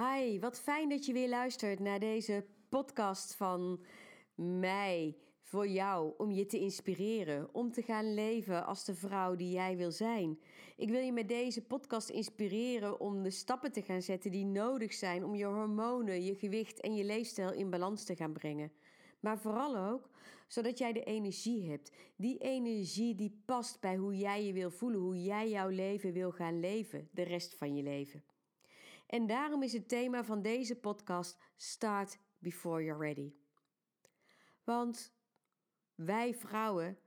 Hi, wat fijn dat je weer luistert naar deze podcast van mij voor jou om je te inspireren, om te gaan leven als de vrouw die jij wil zijn. Ik wil je met deze podcast inspireren om de stappen te gaan zetten die nodig zijn om je hormonen, je gewicht en je leefstijl in balans te gaan brengen. Maar vooral ook zodat jij de energie hebt. Die energie die past bij hoe jij je wil voelen, hoe jij jouw leven wil gaan leven, de rest van je leven. En daarom is het thema van deze podcast Start Before You're Ready. Want wij vrouwen,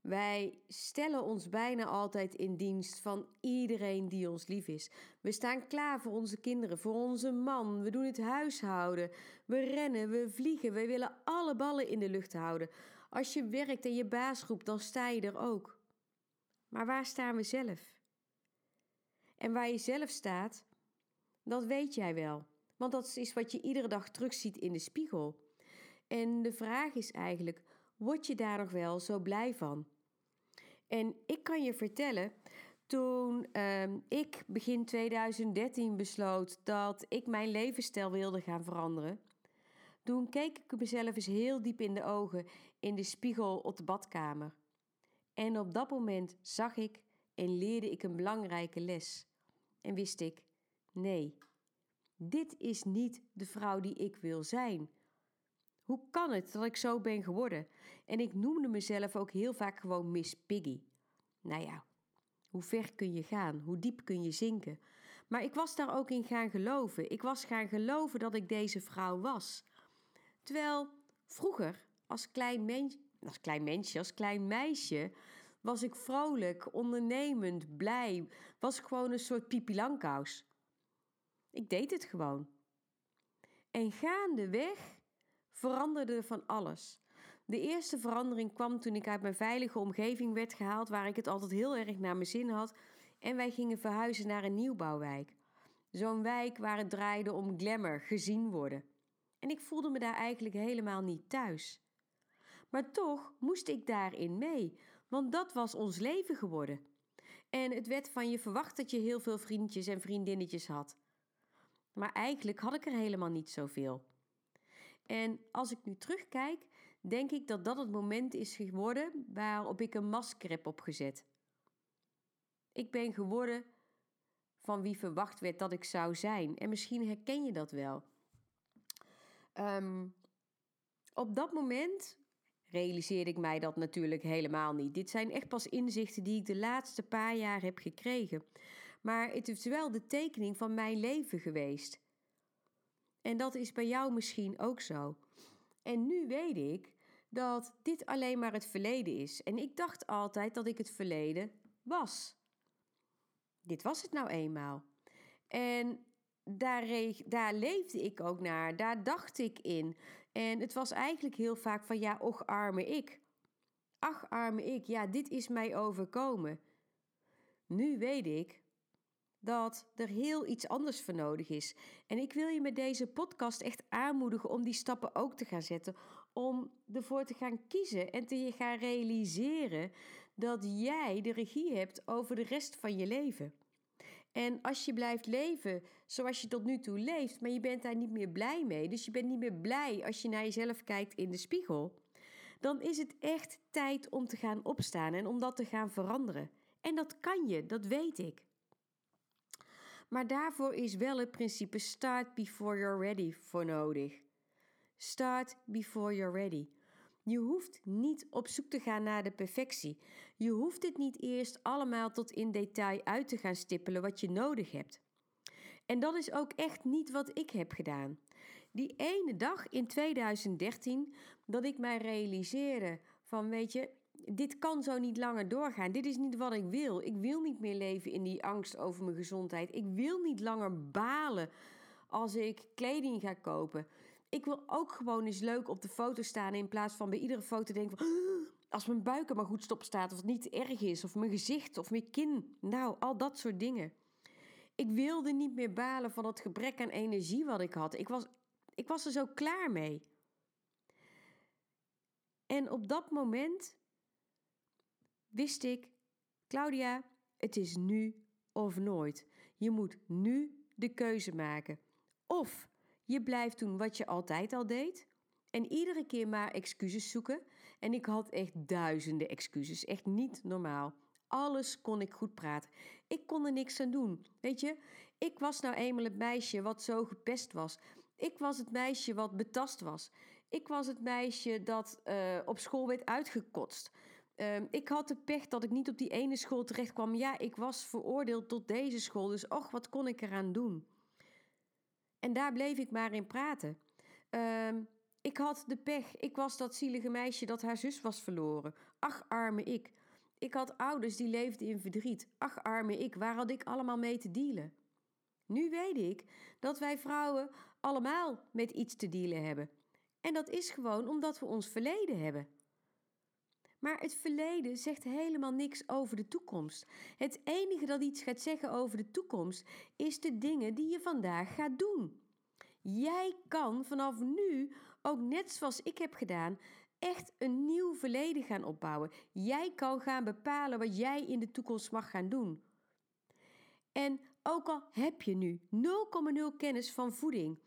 wij stellen ons bijna altijd in dienst van iedereen die ons lief is. We staan klaar voor onze kinderen, voor onze man. We doen het huishouden. We rennen, we vliegen. We willen alle ballen in de lucht houden. Als je werkt en je baas roept, dan sta je er ook. Maar waar staan we zelf? En waar je zelf staat, dat weet jij wel. Want dat is wat je iedere dag terugziet in de spiegel. En de vraag is eigenlijk: word je daar nog wel zo blij van? En ik kan je vertellen, toen ehm, ik begin 2013 besloot dat ik mijn levensstijl wilde gaan veranderen, toen keek ik mezelf eens heel diep in de ogen in de spiegel op de badkamer. En op dat moment zag ik en leerde ik een belangrijke les. En wist ik, nee, dit is niet de vrouw die ik wil zijn. Hoe kan het dat ik zo ben geworden? En ik noemde mezelf ook heel vaak gewoon Miss Piggy. Nou ja, hoe ver kun je gaan? Hoe diep kun je zinken? Maar ik was daar ook in gaan geloven. Ik was gaan geloven dat ik deze vrouw was. Terwijl vroeger, als klein, mens, als klein mensje, als klein meisje, was ik vrolijk, ondernemend, blij. Was gewoon een soort Pipi Langkous. Ik deed het gewoon. En gaandeweg veranderde van alles. De eerste verandering kwam toen ik uit mijn veilige omgeving werd gehaald, waar ik het altijd heel erg naar mijn zin had. En wij gingen verhuizen naar een nieuwbouwwijk. Zo'n wijk waar het draaide om glamour, gezien worden. En ik voelde me daar eigenlijk helemaal niet thuis. Maar toch moest ik daarin mee, want dat was ons leven geworden. En het werd van je verwacht dat je heel veel vriendjes en vriendinnetjes had. Maar eigenlijk had ik er helemaal niet zoveel. En als ik nu terugkijk, denk ik dat dat het moment is geworden waarop ik een masker heb opgezet. Ik ben geworden van wie verwacht werd dat ik zou zijn. En misschien herken je dat wel. Um, op dat moment realiseerde ik mij dat natuurlijk helemaal niet. Dit zijn echt pas inzichten die ik de laatste paar jaar heb gekregen. Maar het is wel de tekening van mijn leven geweest. En dat is bij jou misschien ook zo. En nu weet ik dat dit alleen maar het verleden is. En ik dacht altijd dat ik het verleden was. Dit was het nou eenmaal. En daar, daar leefde ik ook naar, daar dacht ik in. En het was eigenlijk heel vaak van ja, och arme ik. Ach arme ik, ja, dit is mij overkomen. Nu weet ik dat er heel iets anders voor nodig is. En ik wil je met deze podcast echt aanmoedigen om die stappen ook te gaan zetten. Om ervoor te gaan kiezen en te gaan realiseren dat jij de regie hebt over de rest van je leven. En als je blijft leven zoals je tot nu toe leeft, maar je bent daar niet meer blij mee, dus je bent niet meer blij als je naar jezelf kijkt in de spiegel, dan is het echt tijd om te gaan opstaan en om dat te gaan veranderen. En dat kan je, dat weet ik. Maar daarvoor is wel het principe start before you're ready voor nodig. Start before you're ready. Je hoeft niet op zoek te gaan naar de perfectie. Je hoeft het niet eerst allemaal tot in detail uit te gaan stippelen wat je nodig hebt. En dat is ook echt niet wat ik heb gedaan. Die ene dag in 2013 dat ik mij realiseerde van weet je, dit kan zo niet langer doorgaan. Dit is niet wat ik wil. Ik wil niet meer leven in die angst over mijn gezondheid. Ik wil niet langer balen als ik kleding ga kopen. Ik wil ook gewoon eens leuk op de foto staan in plaats van bij iedere foto denken van... Als mijn buik er maar goed stop staat of het niet erg is of mijn gezicht of mijn kin. Nou, al dat soort dingen. Ik wilde niet meer balen van het gebrek aan energie wat ik had. Ik was, ik was er zo klaar mee. En op dat moment wist ik, Claudia, het is nu of nooit. Je moet nu de keuze maken. Of je blijft doen wat je altijd al deed en iedere keer maar excuses zoeken. En ik had echt duizenden excuses, echt niet normaal. Alles kon ik goed praten. Ik kon er niks aan doen. Weet je, ik was nou eenmaal het meisje wat zo gepest was. Ik was het meisje wat betast was. Ik was het meisje dat uh, op school werd uitgekotst. Uh, ik had de pech dat ik niet op die ene school terecht kwam. Ja, ik was veroordeeld tot deze school. Dus och, wat kon ik eraan doen? En daar bleef ik maar in praten. Uh, ik had de pech. Ik was dat zielige meisje dat haar zus was verloren. Ach, arme ik. Ik had ouders die leefden in verdriet. Ach, arme ik, waar had ik allemaal mee te dealen? Nu weet ik dat wij vrouwen allemaal met iets te dealen hebben. En dat is gewoon omdat we ons verleden hebben. Maar het verleden zegt helemaal niks over de toekomst. Het enige dat iets gaat zeggen over de toekomst is de dingen die je vandaag gaat doen. Jij kan vanaf nu, ook net zoals ik heb gedaan, echt een nieuw verleden gaan opbouwen. Jij kan gaan bepalen wat jij in de toekomst mag gaan doen. En ook al heb je nu 0,0 kennis van voeding,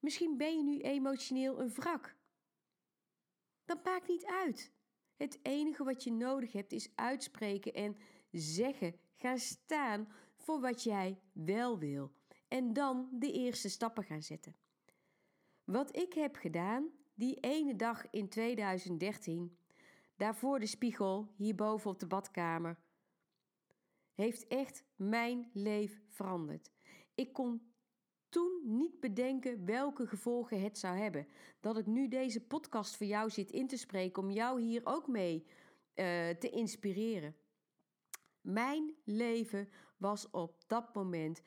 misschien ben je nu emotioneel een wrak. Dat maakt niet uit. Het enige wat je nodig hebt is uitspreken en zeggen, gaan staan voor wat jij wel wil. En dan de eerste stappen gaan zetten. Wat ik heb gedaan die ene dag in 2013, daarvoor de spiegel hierboven op de badkamer, heeft echt mijn leven veranderd. Ik kon toen niet bedenken welke gevolgen het zou hebben. Dat ik nu deze podcast voor jou zit in te spreken om jou hier ook mee uh, te inspireren. Mijn leven was op dat moment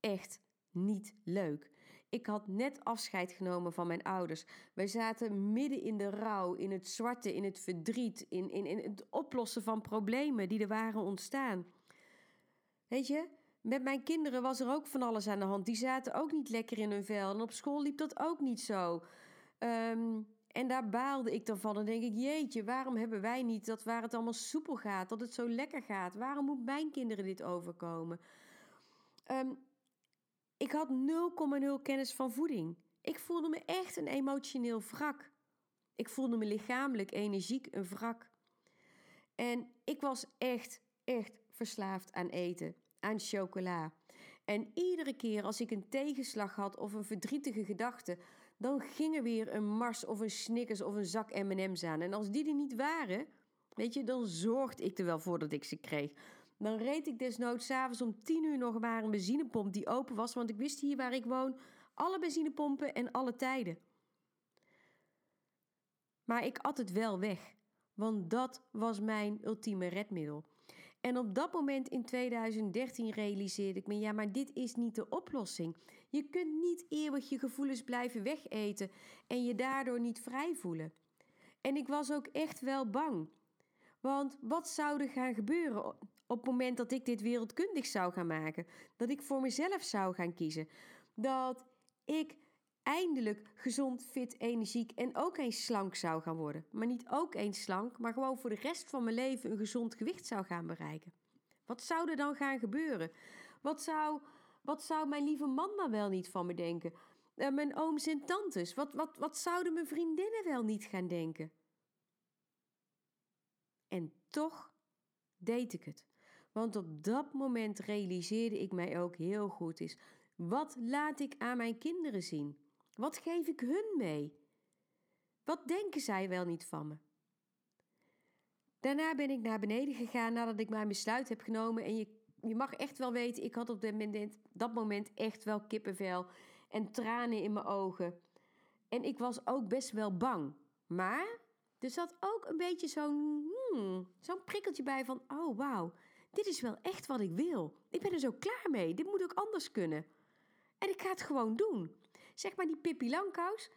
echt niet leuk. Ik had net afscheid genomen van mijn ouders. Wij zaten midden in de rouw, in het zwarte, in het verdriet, in, in, in het oplossen van problemen die er waren ontstaan. Weet je, met mijn kinderen was er ook van alles aan de hand. Die zaten ook niet lekker in hun vel. En op school liep dat ook niet zo. Um, en daar baalde ik dan van. En denk ik, jeetje, waarom hebben wij niet dat waar het allemaal soepel gaat, dat het zo lekker gaat? Waarom moet mijn kinderen dit overkomen? Um, ik had 0,0 kennis van voeding. Ik voelde me echt een emotioneel wrak. Ik voelde me lichamelijk, energiek een wrak. En ik was echt, echt verslaafd aan eten, aan chocola. En iedere keer als ik een tegenslag had of een verdrietige gedachte, dan ging er weer een Mars of een Snickers of een zak M&M's aan. En als die er niet waren, weet je, dan zorgde ik er wel voor dat ik ze kreeg. Dan reed ik desnoods s'avonds om tien uur nog maar een benzinepomp die open was, want ik wist hier waar ik woon alle benzinepompen en alle tijden. Maar ik at het wel weg, want dat was mijn ultieme redmiddel. En op dat moment in 2013 realiseerde ik me: ja, maar dit is niet de oplossing. Je kunt niet eeuwig je gevoelens blijven wegeten en je daardoor niet vrij voelen. En ik was ook echt wel bang. Want wat zou er gaan gebeuren op het moment dat ik dit wereldkundig zou gaan maken? Dat ik voor mezelf zou gaan kiezen? Dat ik eindelijk gezond, fit, energiek en ook eens slank zou gaan worden. Maar niet ook eens slank, maar gewoon voor de rest van mijn leven een gezond gewicht zou gaan bereiken. Wat zou er dan gaan gebeuren? Wat zou, wat zou mijn lieve man wel niet van me denken? Uh, mijn ooms en tantes? Wat, wat, wat zouden mijn vriendinnen wel niet gaan denken? En toch deed ik het. Want op dat moment realiseerde ik mij ook heel goed is: wat laat ik aan mijn kinderen zien? Wat geef ik hun mee? Wat denken zij wel niet van me? Daarna ben ik naar beneden gegaan nadat ik mijn besluit heb genomen. En je, je mag echt wel weten, ik had op dat moment, echt wel kippenvel en tranen in mijn ogen. En ik was ook best wel bang. Maar er zat ook een beetje zo'n hmm, zo'n prikkeltje bij van: oh wauw, dit is wel echt wat ik wil. Ik ben er zo klaar mee. Dit moet ook anders kunnen. En ik ga het gewoon doen. Zeg maar die Pippi Langkous.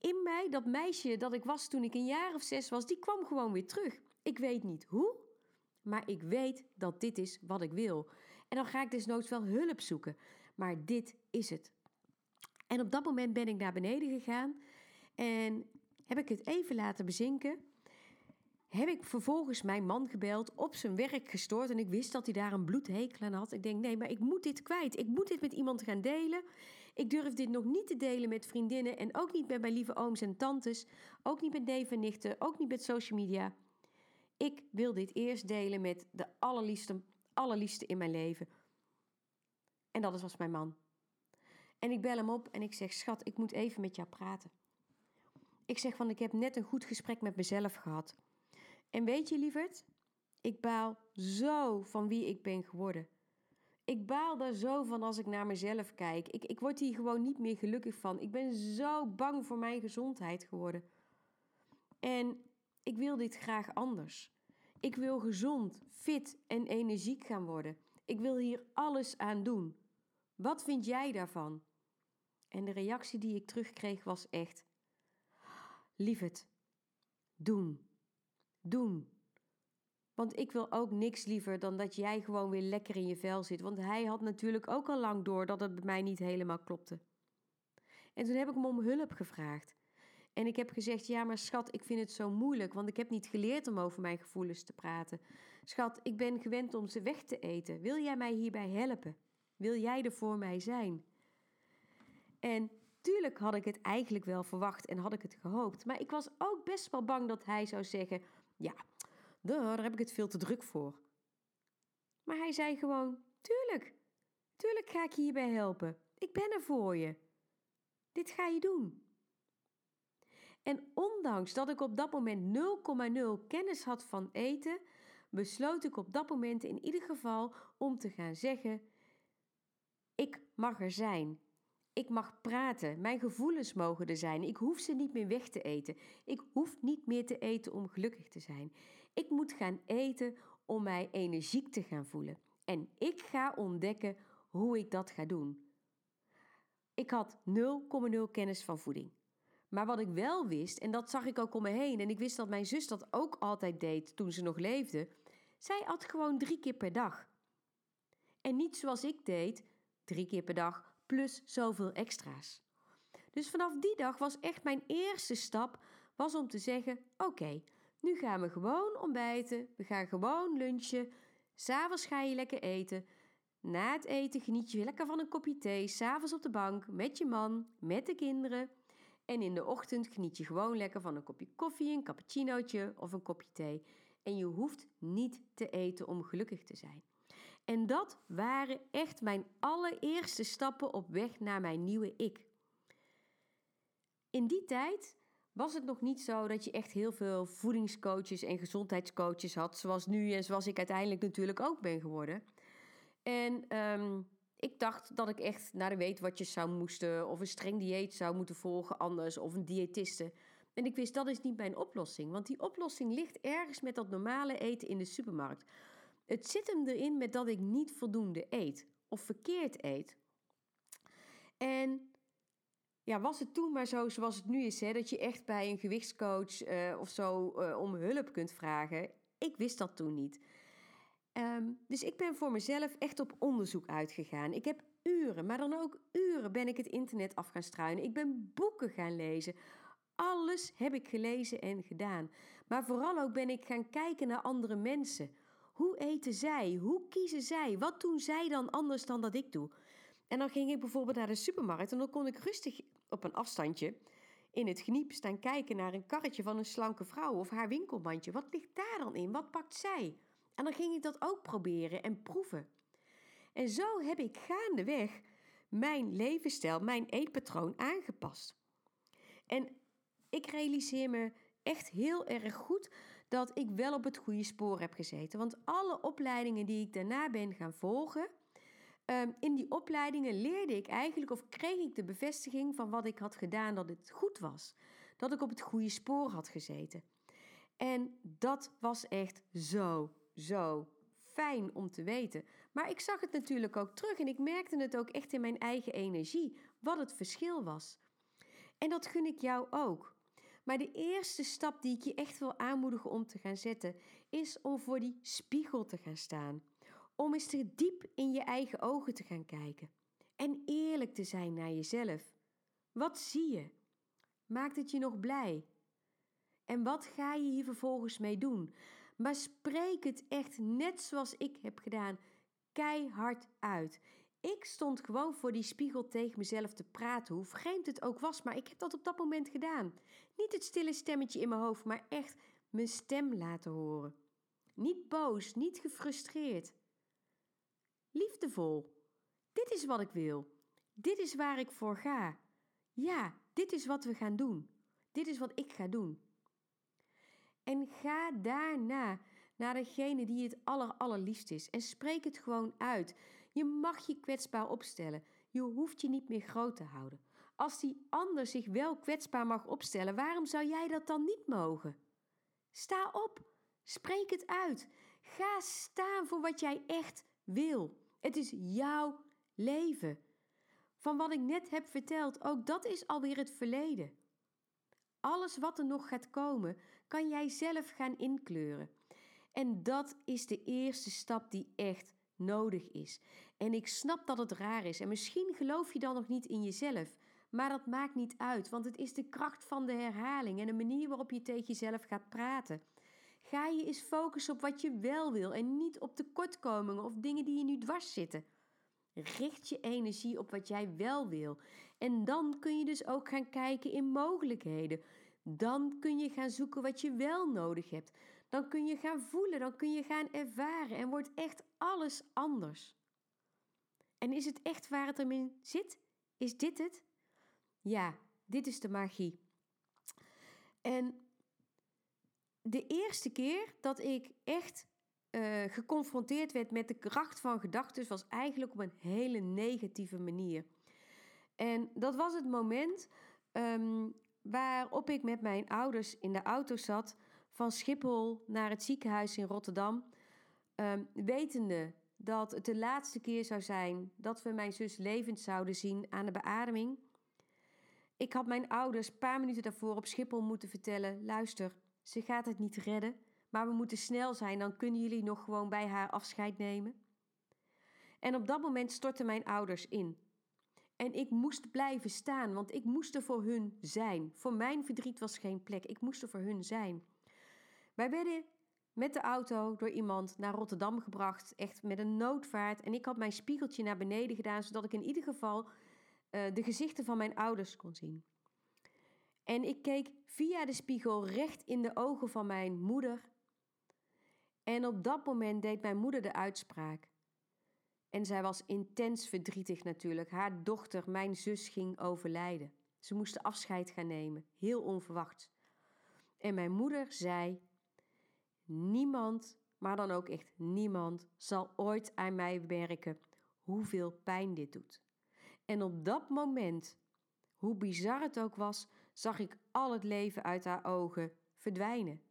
In mij, dat meisje dat ik was toen ik een jaar of zes was, die kwam gewoon weer terug. Ik weet niet hoe, maar ik weet dat dit is wat ik wil. En dan ga ik desnoods wel hulp zoeken. Maar dit is het. En op dat moment ben ik naar beneden gegaan en heb ik het even laten bezinken. Heb ik vervolgens mijn man gebeld, op zijn werk gestoord en ik wist dat hij daar een bloedhekel aan had. Ik denk, nee, maar ik moet dit kwijt. Ik moet dit met iemand gaan delen. Ik durf dit nog niet te delen met vriendinnen en ook niet met mijn lieve ooms en tantes, ook niet met neven en nichten, ook niet met social media. Ik wil dit eerst delen met de allerliefste, allerliefste in mijn leven. En dat was mijn man. En ik bel hem op en ik zeg: Schat, ik moet even met jou praten. Ik zeg van: Ik heb net een goed gesprek met mezelf gehad. En weet je, lieverd, ik baal zo van wie ik ben geworden. Ik baal daar zo van als ik naar mezelf kijk. Ik, ik word hier gewoon niet meer gelukkig van. Ik ben zo bang voor mijn gezondheid geworden. En ik wil dit graag anders. Ik wil gezond, fit en energiek gaan worden. Ik wil hier alles aan doen. Wat vind jij daarvan? En de reactie die ik terugkreeg was echt: Lieverd, doen, doen. Want ik wil ook niks liever dan dat jij gewoon weer lekker in je vel zit. Want hij had natuurlijk ook al lang door dat het bij mij niet helemaal klopte. En toen heb ik hem om hulp gevraagd. En ik heb gezegd: Ja, maar schat, ik vind het zo moeilijk, want ik heb niet geleerd om over mijn gevoelens te praten. Schat, ik ben gewend om ze weg te eten. Wil jij mij hierbij helpen? Wil jij er voor mij zijn? En tuurlijk had ik het eigenlijk wel verwacht en had ik het gehoopt. Maar ik was ook best wel bang dat hij zou zeggen: Ja, daar heb ik het veel te druk voor. Maar hij zei gewoon: Tuurlijk, tuurlijk ga ik je hierbij helpen. Ik ben er voor je. Dit ga je doen. En ondanks dat ik op dat moment 0,0 kennis had van eten, besloot ik op dat moment in ieder geval om te gaan zeggen: Ik mag er zijn. Ik mag praten. Mijn gevoelens mogen er zijn. Ik hoef ze niet meer weg te eten. Ik hoef niet meer te eten om gelukkig te zijn. Ik moet gaan eten om mij energiek te gaan voelen. En ik ga ontdekken hoe ik dat ga doen. Ik had 0,0 kennis van voeding. Maar wat ik wel wist, en dat zag ik ook om me heen, en ik wist dat mijn zus dat ook altijd deed toen ze nog leefde, zij at gewoon drie keer per dag. En niet zoals ik deed, drie keer per dag plus zoveel extra's. Dus vanaf die dag was echt mijn eerste stap was om te zeggen: oké, nu gaan we gewoon ontbijten, we gaan gewoon lunchen, s'avonds ga je lekker eten. Na het eten geniet je lekker van een kopje thee, s'avonds op de bank met je man, met de kinderen. En in de ochtend geniet je gewoon lekker van een kopje koffie, een cappuccinootje of een kopje thee. En je hoeft niet te eten om gelukkig te zijn. En dat waren echt mijn allereerste stappen op weg naar mijn nieuwe ik. In die tijd was het nog niet zo dat je echt heel veel voedingscoaches en gezondheidscoaches had, zoals nu en zoals ik uiteindelijk natuurlijk ook ben geworden. En ehm, ik dacht dat ik echt naar de weet wat je zou moesten, of een streng dieet zou moeten volgen anders, of een diëtiste. En ik wist dat is niet mijn oplossing, want die oplossing ligt ergens met dat normale eten in de supermarkt. Het zit hem erin met dat ik niet voldoende eet of verkeerd eet. En ja, was het toen maar zo zoals het nu is, hè, dat je echt bij een gewichtscoach uh, of zo uh, om hulp kunt vragen? Ik wist dat toen niet. Um, dus ik ben voor mezelf echt op onderzoek uitgegaan. Ik heb uren, maar dan ook uren ben ik het internet af gaan struinen. Ik ben boeken gaan lezen. Alles heb ik gelezen en gedaan. Maar vooral ook ben ik gaan kijken naar andere mensen. Hoe eten zij? Hoe kiezen zij? Wat doen zij dan anders dan dat ik doe? En dan ging ik bijvoorbeeld naar de supermarkt en dan kon ik rustig op een afstandje in het geniep staan kijken naar een karretje van een slanke vrouw of haar winkelmandje. Wat ligt daar dan in? Wat pakt zij? En dan ging ik dat ook proberen en proeven. En zo heb ik gaandeweg mijn levensstijl, mijn eetpatroon aangepast. En ik realiseer me echt heel erg goed dat ik wel op het goede spoor heb gezeten. Want alle opleidingen die ik daarna ben gaan volgen, um, in die opleidingen leerde ik eigenlijk of kreeg ik de bevestiging van wat ik had gedaan dat het goed was. Dat ik op het goede spoor had gezeten. En dat was echt zo, zo fijn om te weten. Maar ik zag het natuurlijk ook terug en ik merkte het ook echt in mijn eigen energie, wat het verschil was. En dat gun ik jou ook. Maar de eerste stap die ik je echt wil aanmoedigen om te gaan zetten, is om voor die spiegel te gaan staan. Om eens te diep in je eigen ogen te gaan kijken. En eerlijk te zijn naar jezelf. Wat zie je? Maakt het je nog blij? En wat ga je hier vervolgens mee doen? Maar spreek het echt net zoals ik heb gedaan, keihard uit. Ik stond gewoon voor die spiegel tegen mezelf te praten, hoe vreemd het ook was, maar ik heb dat op dat moment gedaan. Niet het stille stemmetje in mijn hoofd, maar echt mijn stem laten horen. Niet boos, niet gefrustreerd. Liefdevol. Dit is wat ik wil. Dit is waar ik voor ga. Ja, dit is wat we gaan doen. Dit is wat ik ga doen. En ga daarna naar degene die het aller, allerliefst is en spreek het gewoon uit. Je mag je kwetsbaar opstellen. Je hoeft je niet meer groot te houden. Als die ander zich wel kwetsbaar mag opstellen, waarom zou jij dat dan niet mogen? Sta op, spreek het uit. Ga staan voor wat jij echt wil. Het is jouw leven. Van wat ik net heb verteld, ook dat is alweer het verleden. Alles wat er nog gaat komen, kan jij zelf gaan inkleuren. En dat is de eerste stap die echt nodig is. En ik snap dat het raar is en misschien geloof je dan nog niet in jezelf. Maar dat maakt niet uit, want het is de kracht van de herhaling en de manier waarop je tegen jezelf gaat praten. Ga je eens focussen op wat je wel wil en niet op tekortkomingen of dingen die je nu dwars zitten. Richt je energie op wat jij wel wil. En dan kun je dus ook gaan kijken in mogelijkheden. Dan kun je gaan zoeken wat je wel nodig hebt. Dan kun je gaan voelen, dan kun je gaan ervaren en wordt echt alles anders. En is het echt waar het erin zit? Is dit het? Ja, dit is de magie. En de eerste keer dat ik echt uh, geconfronteerd werd met de kracht van gedachten, was eigenlijk op een hele negatieve manier. En dat was het moment um, waarop ik met mijn ouders in de auto zat van Schiphol naar het ziekenhuis in Rotterdam, um, wetende dat het de laatste keer zou zijn dat we mijn zus levend zouden zien aan de beademing. Ik had mijn ouders een paar minuten daarvoor op Schiphol moeten vertellen: luister, ze gaat het niet redden, maar we moeten snel zijn, dan kunnen jullie nog gewoon bij haar afscheid nemen. En op dat moment stortten mijn ouders in. En ik moest blijven staan, want ik moest er voor hun zijn. Voor mijn verdriet was geen plek, ik moest er voor hun zijn. Wij werden met de auto door iemand naar Rotterdam gebracht, echt met een noodvaart. En ik had mijn spiegeltje naar beneden gedaan, zodat ik in ieder geval uh, de gezichten van mijn ouders kon zien. En ik keek via de spiegel recht in de ogen van mijn moeder. En op dat moment deed mijn moeder de uitspraak. En zij was intens verdrietig natuurlijk. Haar dochter, mijn zus, ging overlijden. Ze moesten afscheid gaan nemen, heel onverwacht. En mijn moeder zei: Niemand, maar dan ook echt niemand, zal ooit aan mij werken hoeveel pijn dit doet. En op dat moment, hoe bizar het ook was, zag ik al het leven uit haar ogen verdwijnen.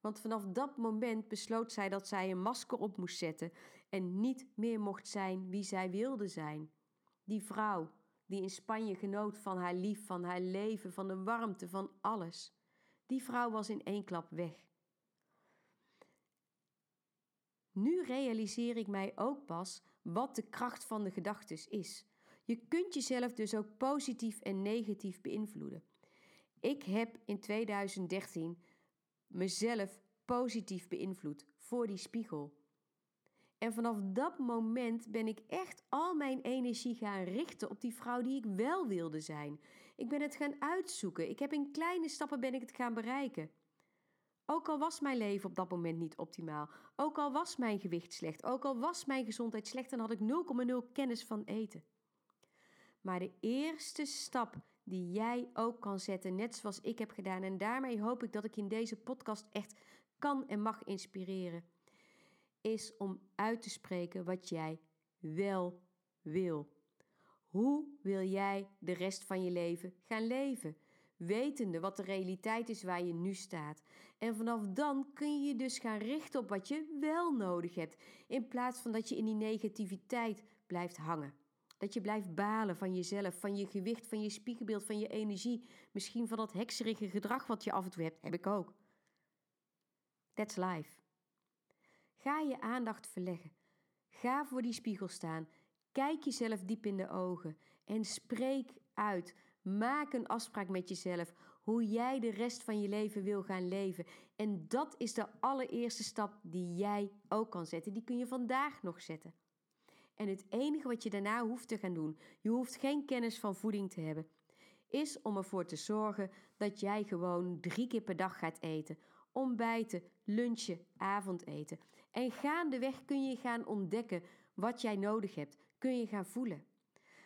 Want vanaf dat moment besloot zij dat zij een masker op moest zetten en niet meer mocht zijn wie zij wilde zijn. Die vrouw die in Spanje genoot van haar lief, van haar leven, van de warmte, van alles. Die vrouw was in één klap weg. Nu realiseer ik mij ook pas wat de kracht van de gedachtes is. Je kunt jezelf dus ook positief en negatief beïnvloeden. Ik heb in 2013 mezelf positief beïnvloed voor die spiegel. En vanaf dat moment ben ik echt al mijn energie gaan richten op die vrouw die ik wel wilde zijn. Ik ben het gaan uitzoeken. Ik heb in kleine stappen ben ik het gaan bereiken. Ook al was mijn leven op dat moment niet optimaal. Ook al was mijn gewicht slecht. Ook al was mijn gezondheid slecht en had ik 0,0 kennis van eten. Maar de eerste stap die jij ook kan zetten, net zoals ik heb gedaan. En daarmee hoop ik dat ik in deze podcast echt kan en mag inspireren. Is om uit te spreken wat jij wel wil. Hoe wil jij de rest van je leven gaan leven? Wetende wat de realiteit is waar je nu staat. En vanaf dan kun je je dus gaan richten op wat je wel nodig hebt. In plaats van dat je in die negativiteit blijft hangen. Dat je blijft balen van jezelf, van je gewicht, van je spiegelbeeld, van je energie. Misschien van dat hekserige gedrag wat je af en toe hebt. Heb ik ook. That's life. Ga je aandacht verleggen. Ga voor die spiegel staan. Kijk jezelf diep in de ogen en spreek uit. Maak een afspraak met jezelf hoe jij de rest van je leven wil gaan leven. En dat is de allereerste stap die jij ook kan zetten. Die kun je vandaag nog zetten. En het enige wat je daarna hoeft te gaan doen, je hoeft geen kennis van voeding te hebben, is om ervoor te zorgen dat jij gewoon drie keer per dag gaat eten. Ontbijten, lunchen, avondeten. En gaandeweg kun je gaan ontdekken wat jij nodig hebt. Kun je gaan voelen.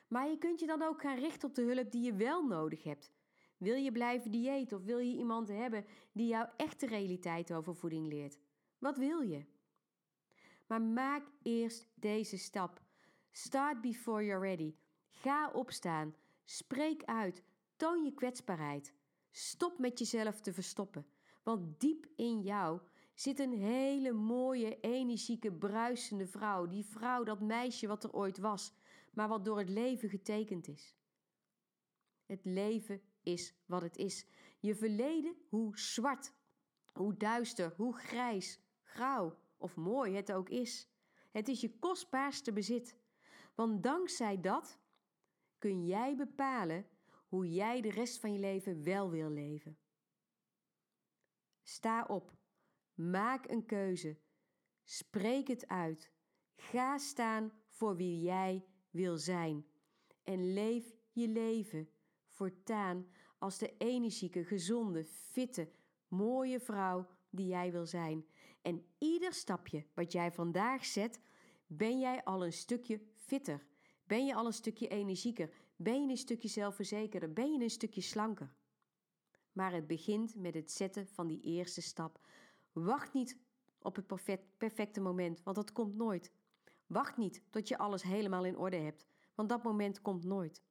Maar je kunt je dan ook gaan richten op de hulp die je wel nodig hebt. Wil je blijven diëten of wil je iemand hebben die jou echte realiteit over voeding leert? Wat wil je? Maar maak eerst deze stap. Start before you're ready. Ga opstaan. Spreek uit. Toon je kwetsbaarheid. Stop met jezelf te verstoppen. Want diep in jou zit een hele mooie, energieke, bruisende vrouw. Die vrouw, dat meisje wat er ooit was, maar wat door het leven getekend is. Het leven is wat het is. Je verleden, hoe zwart, hoe duister, hoe grijs, grauw of mooi het ook is. Het is je kostbaarste bezit. Want dankzij dat kun jij bepalen hoe jij de rest van je leven wel wil leven. Sta op, maak een keuze, spreek het uit, ga staan voor wie jij wil zijn en leef je leven voortaan als de energieke, gezonde, fitte, mooie vrouw die jij wil zijn. En ieder stapje wat jij vandaag zet, ben jij al een stukje fitter. Ben je al een stukje energieker? Ben je een stukje zelfverzekerder? Ben je een stukje slanker? Maar het begint met het zetten van die eerste stap. Wacht niet op het perfecte moment, want dat komt nooit. Wacht niet tot je alles helemaal in orde hebt, want dat moment komt nooit.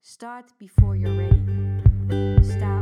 Start before you're ready. Sta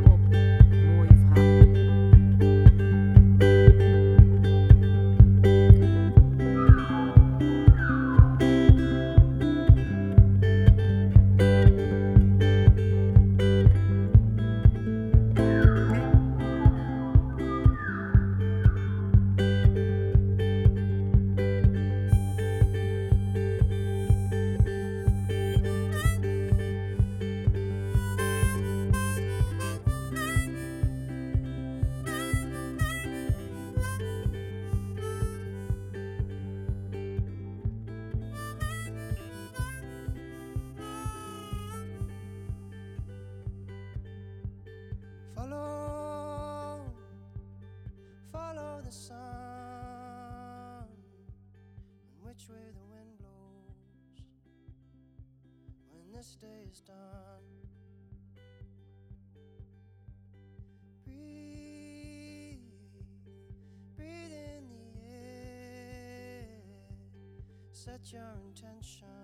this day is done. Breathe, breathe in the air. Set your intention.